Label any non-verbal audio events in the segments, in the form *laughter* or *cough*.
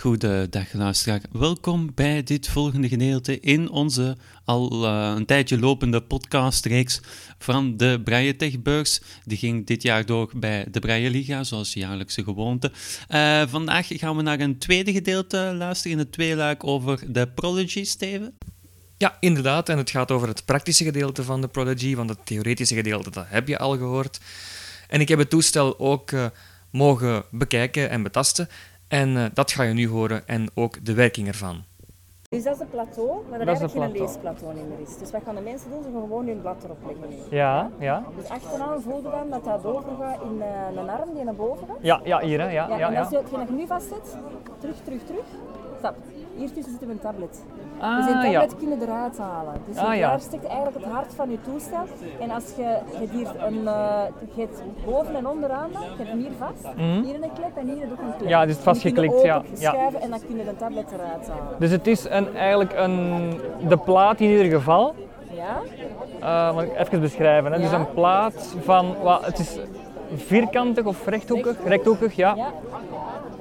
Goedendag luisteraar. Welkom bij dit volgende gedeelte in onze al uh, een tijdje lopende podcastreeks van de Braille Techbeurs. Die ging dit jaar door bij de Braille Liga, zoals jaarlijkse gewoonte. Uh, vandaag gaan we naar een tweede gedeelte luisteren, in het tweeluik over de Prodigy, Steven. Ja, inderdaad. En het gaat over het praktische gedeelte van de Prodigy, want het theoretische gedeelte, dat heb je al gehoord. En ik heb het toestel ook uh, mogen bekijken en betasten. En uh, dat ga je nu horen en ook de werking ervan. Dus dat is het plateau, maar dat, dat eigenlijk geen leesplateau meer is. Dus wat gaan de mensen doen? Ze gaan gewoon hun blad erop leggen. Nu. Ja, ja. Dus achteraan voelde dan dat dat overgaat in uh, een arm die naar boven gaat. Ja, ja hier hè. Ja, ja, ja, en als je dat je nu vastzet, terug, terug, terug. Stap. Hier tussen zit een tablet. Ah, dus een ja. tablet kun je eruit halen. Dus Ah, ja. daar steekt eigenlijk het hart van je toestel. En als je, je hebt hier een, uh, je hebt boven en onderaan, dan, je hebt hem hier vast. Mhm. Hier een klep en hier ook een klep. Ja, dus het je vastgeklikt, ja. Ja. schuiven en dan kun je de tablet eruit halen. Dus het is een, eigenlijk een, de plaat in ieder geval. Ja? Uh, ik even beschrijven. Hè. Het is Ja. een plaat van, wat, het is vierkantig of rechthoekig, rechthoekig ja. Ja?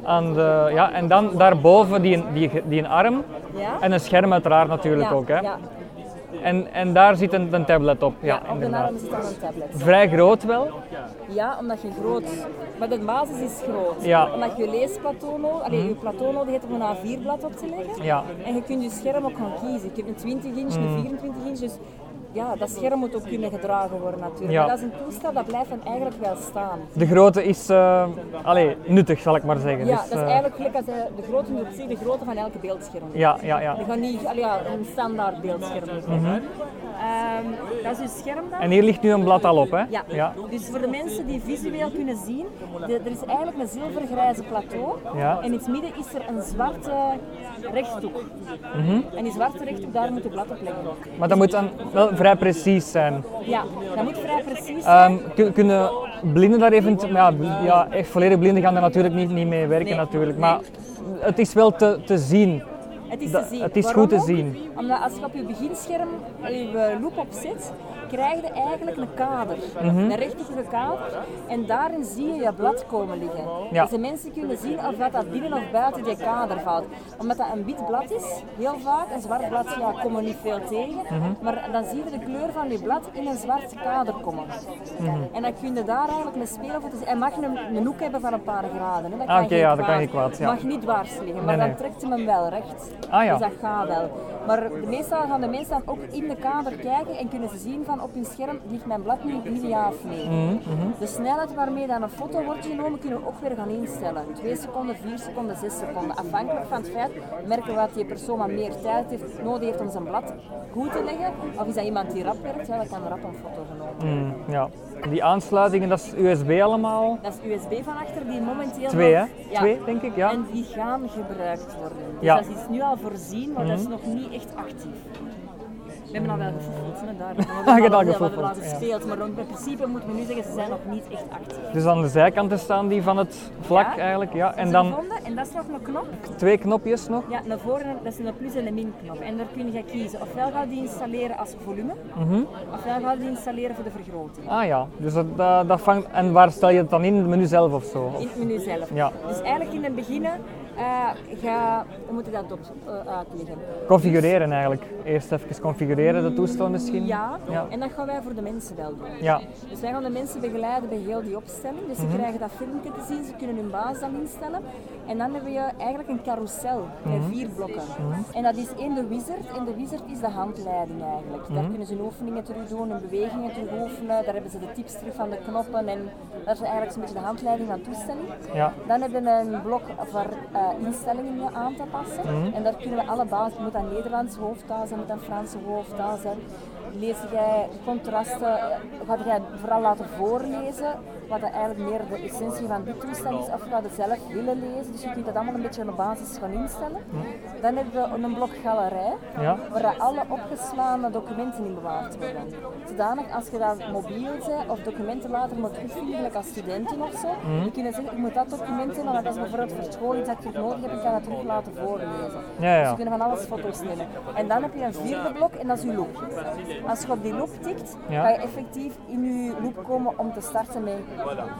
Aan de, ja. En dan daarboven die, die, die een arm Ja? en een scherm uiteraard natuurlijk ja. ook. Hè. Ja. En, en daar zit een, een tablet op. Ja, op de arm zit dan een tablet. Vrij groot wel. Ja, omdat je groot... Maar de basis is groot. Omdat je leesplateau nodig Allee, je plateau nodig hebt om een A4-blad op te leggen. Ja. En je kunt je scherm ook gaan kiezen. Ik heb een 20 inch, een 24 inch, dus ja, dat scherm moet ook kunnen gedragen worden natuurlijk. Ja. Maar dat is een toestel dat blijft dan eigenlijk wel staan. De grootte is uh, allee, nuttig, zal ik maar zeggen. Ja, Dus, dat is eh, eigenlijk gelijk als de, de grootte, moet zien, de grootte van elke beeldscherm. ja, ja, ja. Je gaat niet allee, ja, een standaard beeldscherm hebben. Ehm, dat is je scherm dan. Mhm. En hier ligt nu een blad al op, hè? Ja. Ja. dus voor de mensen die visueel kunnen zien, de- er is eigenlijk een zilvergrijze plateau Ja. en in het midden is er een zwarte rechthoek. En die zwarte rechthoek, daar moet je blad op leggen. Maar dat moet dan wel vrij precies zijn. Ja, dat moet vrij precies zijn. Ehm, kun- kunnen blinden daar eventueel... Ja, ja, echt volledig blinden gaan er natuurlijk niet, niet mee werken Nee, natuurlijk. nee. Maar het is wel te, te zien. het is te zien. het is goed te zien. Omdat als je op je beginscherm je loop op zet, krijg je eigenlijk een kader. Mhm. Een rechthoekige kader. En daarin zie je je blad komen liggen. Ja. Dus de mensen kunnen zien of dat, binnen of buiten die kader valt. Omdat dat een wit blad is, heel vaak. Een zwart blad ja, komen niet veel tegen. Mhm. Maar dan zie je de kleur van je blad in een zwart kader komen. Mhm. En dan kun je daar eigenlijk mee spelen. Voor te. En mag je een, een hoek hebben van een paar graden. Hè. Dat Ah, kan oké, geen ja, dat kan geen kwaad, ja. Mag niet dwars liggen, maar Nee, dan trekt hem hem wel recht. Ah, ja. Dus dat gaat wel. Maar de meestal gaan de mensen dan ook in de kader kijken en kunnen ze zien van op hun scherm ligt mijn blad nu niet ja of nee. Mhm, De snelheid waarmee dan een foto wordt genomen kunnen we ook weer gaan instellen. 2 seconden, 4 seconden, 6 seconden. Afhankelijk van het feit merken we dat die persoon wat meer tijd heeft, nodig heeft om zijn blad goed te leggen. Of is dat iemand die rap werkt, ja, dan kan rap een foto genomen worden. Mm, ja. Die aansluitingen, dat is USB allemaal. Dat is USB van achter die momenteel Twee, hè? Ja. Twee, denk ik, ja. En die gaan gebruikt worden. Dus Ja. dat is nu al voorzien, maar dat is Mhm. nog niet echt actief. We hebben al wel gevoeld, hè, daar. *laughs* We hebben al al ja. gespeeld, maar in principe moeten we nu zeggen, ze zijn nog niet echt actief. Dus aan de zijkanten staan die van het vlak Ja. eigenlijk. Ja. En dan gevonden, en dat is nog een knop. twee knopjes nog. Ja, naar voren, dat is een plus- en een min-knop. En daar kun je kiezen. Ofwel ga je die installeren als volume, Mhm. ofwel ga je die installeren voor de vergroting. Ah ja, dus dat, dat, dat vangt... En waar stel je het dan in? Het menu zelf of zo? In het menu zelf. Ja. Dus eigenlijk in het begin ga, hoe moet ik dat op, eh, uitleggen? Configureren eigenlijk. Eerst even configureren, de toestel misschien. Ja, Ja. en dat gaan wij voor de mensen wel doen. Ja. Dus wij gaan de mensen begeleiden bij heel die opstelling. Dus ze Mhm. krijgen dat filmpje te zien, ze kunnen hun baas dan instellen. En dan hebben we eigenlijk een carousel met Mhm. vier blokken. En dat is één de wizard. En de wizard is de handleiding eigenlijk. Daar Mhm. kunnen ze hun oefeningen terug doen, hun bewegingen terug oefenen. Daar hebben ze de tips terug van de knoppen. En dat is eigenlijk zo'n beetje de handleiding van toestelling. Ja. Dan hebben we een blok voor eh, instellingen aan te passen. Mhm. En daar kunnen we alle basis, moet dat Nederlands hoofdtaal zijn, moet dat Franse hoofdtaal zijn. Lees jij contrasten, gaat jij vooral laten voorlezen, wat eigenlijk meer de essentie van dit toestel is, of ga je zelf willen lezen. Dus je kunt dat allemaal een beetje de basis gaan instellen. Dan hebben we een blok galerij, Ja. waar alle opgeslagen documenten in bewaard worden. Zodanig als je dat mobiel bent of documenten later moet terugvinden, als studenten of zo, je kunt zeggen, ik moet dat document hebben, want dat is bijvoorbeeld voor school iets dat ik nodig heb, ik kan dat terug laten voorlezen. Ja, ja. Dus je kunt van alles foto's nemen. En dan heb je een vierde blok en dat is je look. Als je op die loop tikt, Ja. ga je effectief in je loop komen om te starten met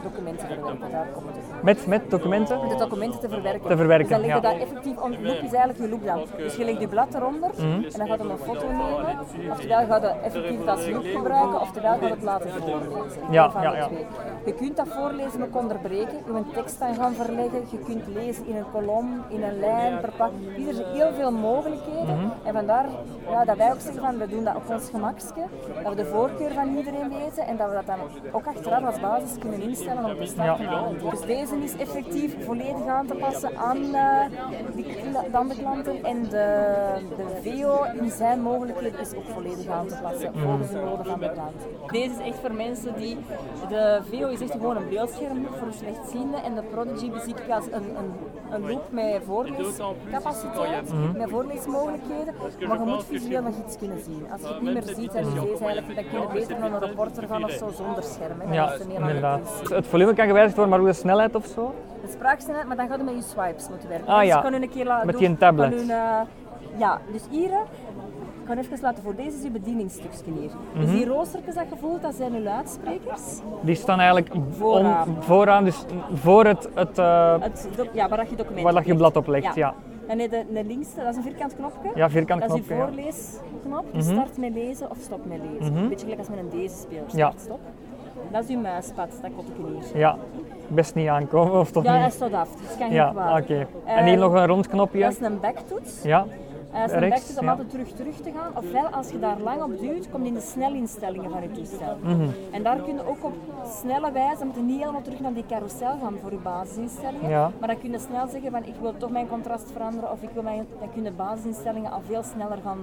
documenten te verwerken. Daar komt het. Met, met documenten? Om de documenten te verwerken. Te verwerken, dus dan leg je ja. daar effectief om. Loop is eigenlijk je loop dan. Dus je legt je blad eronder Mhm. en dan gaat je een foto nemen. Oftewel gaat je effectief het als loop gebruiken, oftewel gaat je het laten voorlezen. Ja, ja, ja. Je kunt dat voorlezen ook onderbreken, je een tekst aan gaan verleggen, je kunt lezen in een kolom, in een lijn, per. Hier er zijn heel veel mogelijkheden. Mhm. En vandaar ja, dat wij ook zeggen van we doen dat op ons gemakske, dat we de voorkeur van iedereen weten en dat we dat dan ook achteraf als basis kunnen instellen om te starten Ja. aan een Dus deze is effectief volledig aan te passen aan eh, die, aan de klanten en de, de VO in zijn mogelijkheden is ook volledig aan te passen volgens de noden van de klant. Deze is echt voor mensen die, de VO is echt gewoon een beeldscherm voor slechtzienden en de Prodigy bezie ik als een, een, een loop met voorleescapaciteit, met voorleesmogelijkheden, maar je moet visueel nog iets kunnen zien. Als je het niet meer ziet, eigenlijk, dan kun je beter een reporter gaan of zo zonder scherm. Hè. Ja, het inderdaad. volume kan gewijzigd worden, maar hoe de snelheid of zo? De spraaksnelheid, maar dan gaat het met je swipes moeten werken. Ah, Dus ja. kan u een keer laten Met die tablet. van hun, eh, ja, dus hier, eh, ik ga even laten voor. Deze is uw bedieningsstukje hier. Mhm. Dus die roostertjes dat je voelt, dat zijn uw luidsprekers. Die staan eigenlijk Vooraan. om- vooraan dus voor het, het, eh, Het, ja, waar dat je documenten waar dat je blad op legt. Ja. Je de linkste, dat is een vierkant knopje. Ja, vierkant Dat is knopje, ja. voorleesknop. Je start met lezen of stop met lezen. Een beetje gelijk als met een deze speler. Mhm. Ja. Start, stop. Dat is uw muispad, dat komt ik hier. Ja, best niet aankomen of toch Ja, hij niet? staat af, dus het kan Ja, geen kwaad. oké. En hier Eh, nog een rond knopje. Dat is een backtoets. Ja, Uh, is een Rechts, om ja. altijd terug terug te gaan. Ofwel, als je daar lang op duwt, komt in de snelinstellingen van je toestel. Mhm. En daar kun je ook op snelle wijze, dan moet je niet helemaal terug naar die carousel gaan voor je basisinstellingen. Ja. Maar dan kun je snel zeggen van ik wil toch mijn contrast veranderen of ik wil mijn, dan kun je basisinstellingen al veel sneller gaan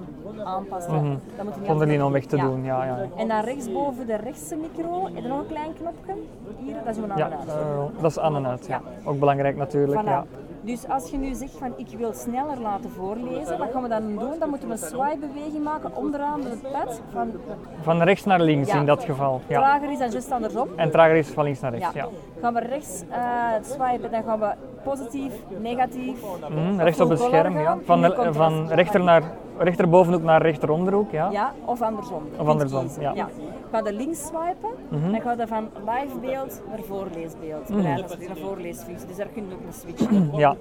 aanpassen. Dat moet je niet Mhm. zonder die altijd- omweg te Ja. doen. Ja, ja. En dan rechtsboven de rechtse micro, heb je nog een klein knopje? Hier, dat is een ja andere eh, dat is aan en uit. Ja. Ook belangrijk natuurlijk. Ja. Dus als je nu zegt van ik wil sneller laten voorlezen, wat gaan we dan doen? Dan moeten we een swipe-beweging maken onderaan het pad. Van Van rechts naar links Ja. in dat geval. Ja. trager is dan juist andersom. En trager is van links naar rechts. Ja. Ja. Gaan we rechts eh, swipen, dan gaan we positief, negatief. Mhm, rechts op het scherm. Ja. Van, de van rechter naar, rechterbovenhoek naar rechteromderhoek. Ja. Ja, of andersom. Of andersom, ja. Mhm. Ga je links swipen, dan ga je van live beeld naar voorleesbeeld. Mm. Dat is een voorleesfunctie, dus daar kun je ook een switch *clears throat* doen. Ja.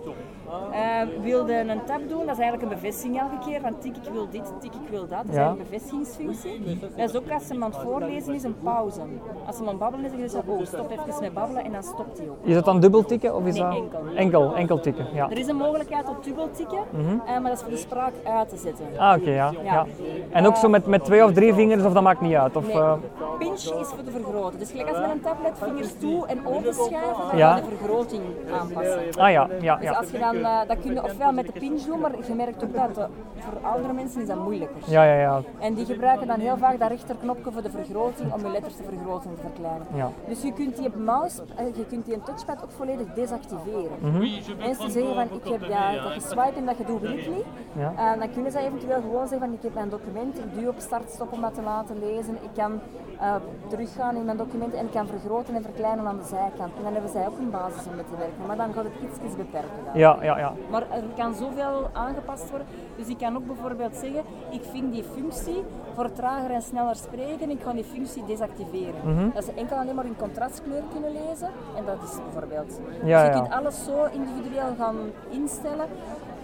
Eh, wilde een tab doen, dat is eigenlijk een bevestiging elke keer. Van tik ik wil dit, tik ik wil dat. Dat is Ja. een bevestigingsfunctie. Dat is ook als ze aan het voorlezen is, een pauze. Als ze aan het babbelen is, dan zeg je oh stop even met babbelen en dan stopt hij ook. Is dat dan dubbel tikken of is Nee, dat enkel. enkel, enkel tikken? Ja. Er is een mogelijkheid tot dubbel tikken, eh, maar dat is voor de spraak uit te zetten. Ah, oké, ja, ja. Ja. En ook zo met, met twee of drie vingers of dat maakt niet uit? Of, Nee, eh, pinch is voor de vergroten. Dus gelijk als met een tablet vingers toe en openschuiven, dan Ja. de vergroting aanpassen. ah ja, ja, Dus ja. als je dan, dat kun je ofwel met de pinch doen, maar je merkt ook dat eh, voor oudere mensen is dat moeilijker. Ja, ja, ja. En die gebruiken dan heel vaak dat rechterknopje voor de vergroting om je letters te vergroten en te verkleinen. Ja. Dus je kunt die mouse, eh, je kunt die touchpad ook volledig desactiveren. Mhm. Mensen zeggen van ik heb ja, dat je swipe en dat je doet wil ik niet. Ja. Eh, dan kunnen ze eventueel gewoon zeggen van ik heb mijn document, ik duw op start stop om dat te laten lezen. Ik kan eh, teruggaan in mijn documenten en ik kan vergroten en verkleinen aan de zijkant. En dan hebben zij ook een basis om mee te werken. Maar dan gaat het iets beperken. dan. Ja, ja, ja. Maar er kan zoveel aangepast worden. Dus ik kan ook bijvoorbeeld zeggen, ik vind die functie voor trager en sneller spreken, ik ga die functie desactiveren. Mhm. Dat ze enkel alleen maar in contrastkleur kunnen lezen. En dat is bijvoorbeeld. Ja, dus je kunt alles zo individueel gaan instellen.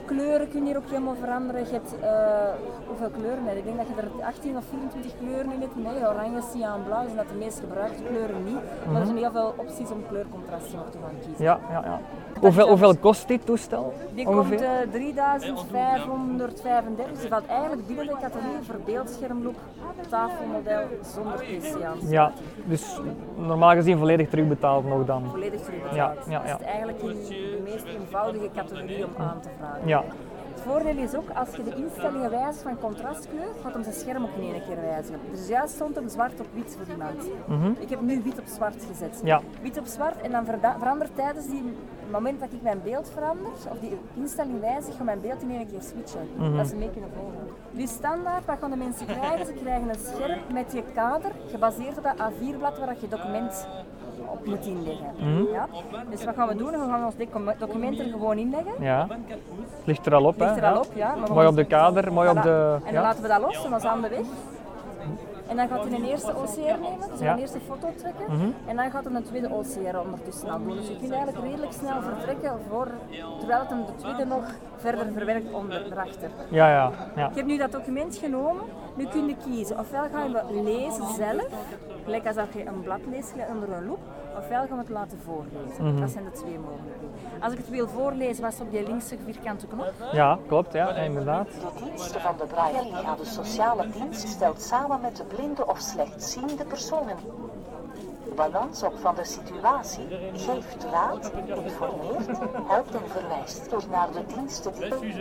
Kleuren kun je hier ook helemaal veranderen. Je hebt eh, hoeveel kleuren? heb? Ik denk dat je er 18 of 24 kleuren in hebt. Nee, oranje, cyan, blauw zijn dat de meest gebruikte kleuren niet. Maar er zijn heel veel opties om kleurcontrasten op te gaan kiezen. ja, ja, ja. Hoeveel, hoeveel kost dit toestel? Die ongeveer? komt eh 3535, dus die valt eigenlijk binnen de categorie voor beeldschermloop, tafelmodel zonder PC aan. Ja, dus normaal gezien volledig terugbetaald nog dan. Volledig terugbetaald. Ja, ja, ja. is eigenlijk in de meest eenvoudige categorie om aan te vragen. Ja, Het voordeel is ook, als je de instellingen wijzigt van contrastkleur, gaat hem zijn scherm ook in één keer wijzigen. Dus juist stond hem zwart op wit voor iemand. Ik heb nu wit op zwart gezet. Ja. Wit op zwart en dan verandert tijdens die moment dat ik mijn beeld verander, of die instelling wijzig, gaat mijn beeld in één keer switchen. Mhm. Dat ze mee kunnen volgen. Dus standaard, wat gaan de mensen krijgen? Ze krijgen een scherm met je kader, gebaseerd op dat A4-blad waar je document op moet inleggen. Mhm. Ja? Dus wat gaan we doen? We gaan ons docu- document er gewoon inleggen. ja. Ligt er al op, hè? Ligt er al op, ja. maar Mooi op de kader, mooi op de... En dan laten we dat los, en dan zijn we weg. En dan gaat hij een eerste OCR nemen, dus Ja. een eerste foto trekken. Mhm. En dan gaat hij een tweede OCR ondertussen aan doen. Dus je kunt eigenlijk redelijk snel vertrekken voor, terwijl het hem de tweede nog verder verwerkt onder erachter. Ja, ja, ja. Ik heb nu dat document genomen. Nu kun je kiezen. Ofwel gaan we lezen zelf, gelijk als dat je een blad leest onder een loep. Ofwel gaan we het laten voorlezen. Mhm. Dat zijn de twee mogelijkheden. Als ik het wil voorlezen, was het op die linkse vierkante knop. Ja, klopt, ja, inderdaad. De diensten van de Braille-liga, de sociale dienst, stelt samen met de blinde of slechtziende personen balans op van de situatie, geeft raad, informeert, helpt en verwijst door naar de diensten die...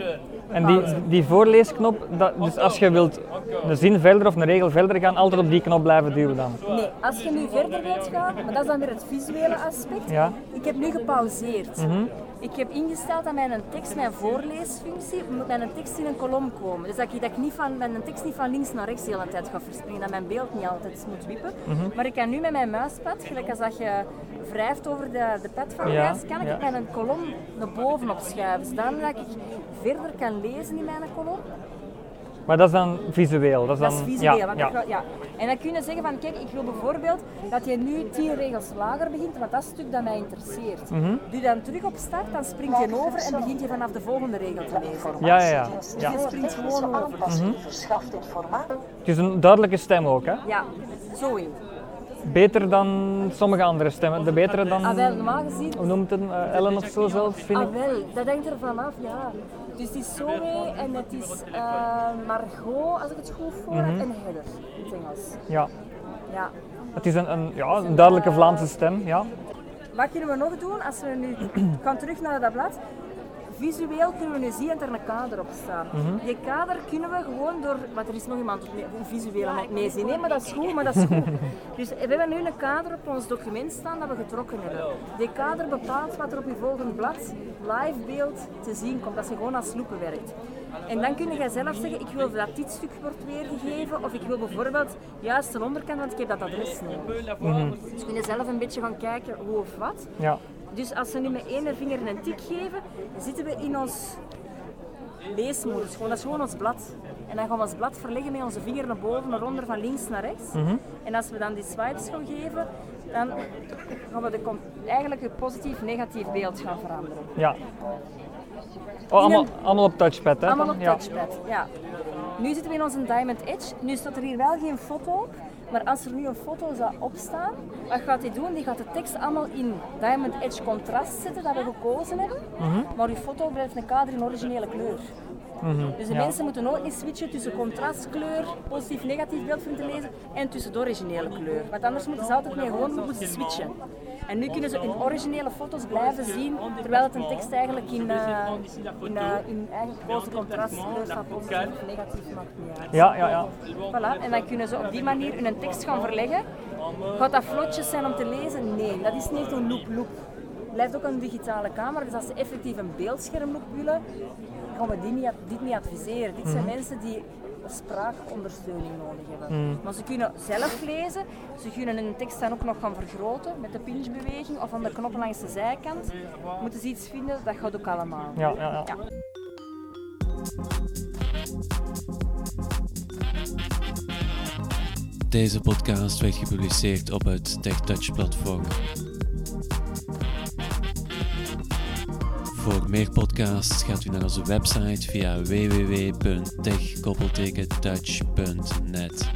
En die, die voorleesknop, dat, dus als je wilt een zin verder of een regel verder gaan, altijd op die knop blijven duwen dan. Nee, als je nu verder wilt gaan, maar dat is dan weer het visuele aspect. Ja. Ik heb nu gepauzeerd. Mhm. Ik heb ingesteld dat mijn tekst, mijn voorleesfunctie, moet mijn tekst in een kolom komen. Dus dat ik, dat ik niet van, mijn tekst niet van links naar rechts de hele tijd ga verspringen, dat mijn beeld niet altijd moet wippen. Mhm. Maar ik kan nu met mijn muispad, gelijk als dat je wrijft over de, de pad van de Ja, kan ik ja. mijn kolom naar boven opschuiven. Zodat ik verder kan lezen in mijn kolom. Maar dat is dan visueel. Dat is, dan, Dat is visueel. Ja, want ja. ik wil- ja. En dan kun je zeggen van kijk, ik wil bijvoorbeeld dat je nu tien regels lager begint, want dat is het stuk dat mij interesseert. Mhm. Doe dan terug op start, dan spring je over en begint je vanaf de volgende regel te lezen. Ja, ja, ja. Informatiedienst Ja. Je springt gewoon over. aanpassing verschaft informatie. Het is een duidelijke stem ook, hè? Ja, zo in. Beter dan sommige andere stemmen. De betere dan, Ah, wel, normaal gezien. hoe noemt het, eh, Ellen of zo zelfs, vind ik. Ah, wel, dat hangt er vanaf, ja. Dus het is Zoe en het is eh, Margot, als ik het goed voor heb, Mhm. en Heather in het Engels. Ja. Ja. Het is een, een, ja, een duidelijke Vlaamse stem, ja. Wat kunnen we nog doen als we nu *clears throat* gaan terug naar dat blad? Visueel kunnen we nu zien dat er een kader op staat. Mhm. Die kader kunnen we gewoon door, want er is nog iemand op mee- visueel aan het meezien. Nee, maar dat is goed, maar dat is goed. *laughs* Dus we hebben nu een kader op ons document staan dat we getrokken hebben. Die kader bepaalt wat er op je volgende blad live beeld te zien komt, als je gewoon als loepen werkt. En dan kun je zelf zeggen, ik wil dat dit stuk wordt weergegeven, of ik wil bijvoorbeeld juist de onderkant, want ik heb dat adres nodig. Dus kun je zelf een beetje gaan kijken hoe of wat. ja. Dus als we nu met één vinger een tik geven, zitten we in ons leesmodus. Gewoon, dat is gewoon ons blad. En dan gaan we ons blad verleggen met onze vinger naar boven, naar onder, van links naar rechts. En als we dan die swipes gaan geven, dan gaan we de, eigenlijk het positief-negatief beeld gaan veranderen. ja. Oh, allemaal, een- allemaal op touchpad, hè? Allemaal op ja. touchpad, ja. Nu zitten we in onze Diamond Edge. Nu staat er hier wel geen foto op. Maar als er nu een foto zou opstaan, wat gaat hij doen? Die gaat de tekst allemaal in Diamond Edge contrast zetten, dat we gekozen hebben. Maar uw foto blijft een kader in originele kleur. Dus de ja. mensen moeten nooit niet switchen tussen contrastkleur, positief-negatief beeld te lezen en tussen de originele kleur. Want anders moeten ze altijd mee gewoon moeten switchen. En nu kunnen ze in originele foto's blijven zien, terwijl het een tekst eigenlijk in, eh in, eh, in eigen gekozen contrastkleur staat, positief of negatief, maakt niet uit. Ja, ja, ja. Voilà. En dan kunnen ze op die manier hun tekst gaan verleggen. Gaat dat vlotjes zijn om te lezen? Nee, dat is niet een loop-loop. Het blijft ook een digitale camera, dus als ze effectief een beeldschermloop willen, gaan we die niet, dit niet adviseren. Dit zijn mensen die spraakondersteuning nodig hebben. Maar ze kunnen zelf lezen, ze kunnen hun tekst dan ook nog gaan vergroten met de pinchbeweging of aan de knoppen langs de zijkant. Moeten ze iets vinden, dat gaat ook allemaal. Ja, ja, ja. Ja. Deze podcast werd gepubliceerd op het TechTouch-platform. Voor meer podcasts gaat u naar onze website via www.tech-touch.net.